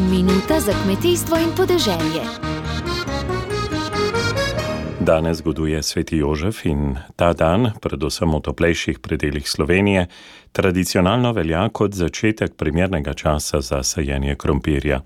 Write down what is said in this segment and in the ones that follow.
Minuta za kmetijstvo in podeželje. Danes zgoduje sveti Jožef in ta dan, predvsem v toplejših predeljih Slovenije, tradicionalno velja kot začetek primernega časa za sajenje krompirja.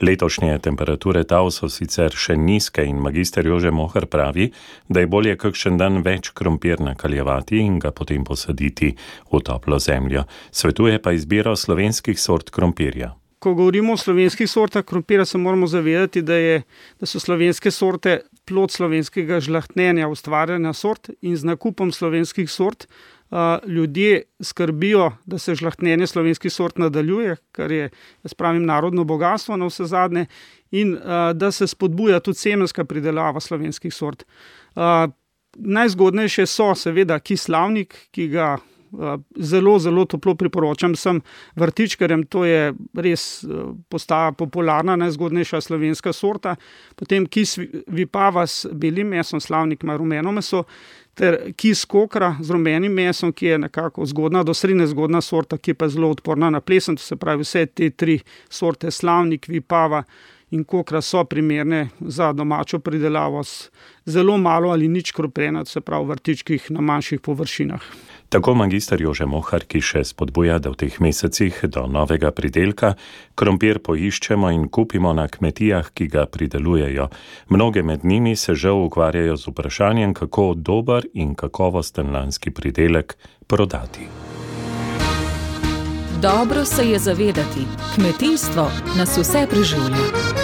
Letošnje temperature tav so sicer še nizke in magister Jože Mohar pravi, da je bolje kakšen dan več krompir nakaljevati in ga potem posaditi v toplo zemljo. Svetuje pa izbiro slovenskih sort krompirja. Ko govorimo o slovenskih sortah krompira, se moramo zavedati, da, je, da so slovenske sorte plod slovenskega žlahtnjenja, ustvarjanja sort in z nakupom slovenskih sort. Uh, ljudje skrbijo, da se žlahtnjenje slovenskih sort nadaljuje, kar je, jaz pravim, narodno bogatstvo na vse zadnje, in uh, da se spodbuja tudi semenska pridelava slovenskih sort. Uh, najzgodnejše so, seveda, kislavnik, ki ga zelo, zelo toplo priporočam vsem vrtičkarjem, to je res postaja popularna, najzgodnejša slovenska sorta. Potem kis vipava s belim mesom, slavnik ima rumeno meso, ter kis kokra z rumenim mesom, ki je nekako zgodna, do srednje zgodna sorta, ki pa je zelo odporna na plesen, to se pravi vse te tri sorte, slavnik, vipava in kokra so primerne za domačo pridelavo z zelo malo ali nič kropena, se pravi v vrtičkih na manjših površinah. Tako magister Jože Mohar, ki še spodbuja, da v teh mesecih do novega pridelka krompir poiščemo in kupimo na kmetijah, ki ga pridelujejo. Mnoge med njimi se že ukvarjajo z vprašanjem, kako dober in kakovosten lanski pridelek prodati. Dobro se je zavedati, kmetijstvo nas vse preživlja.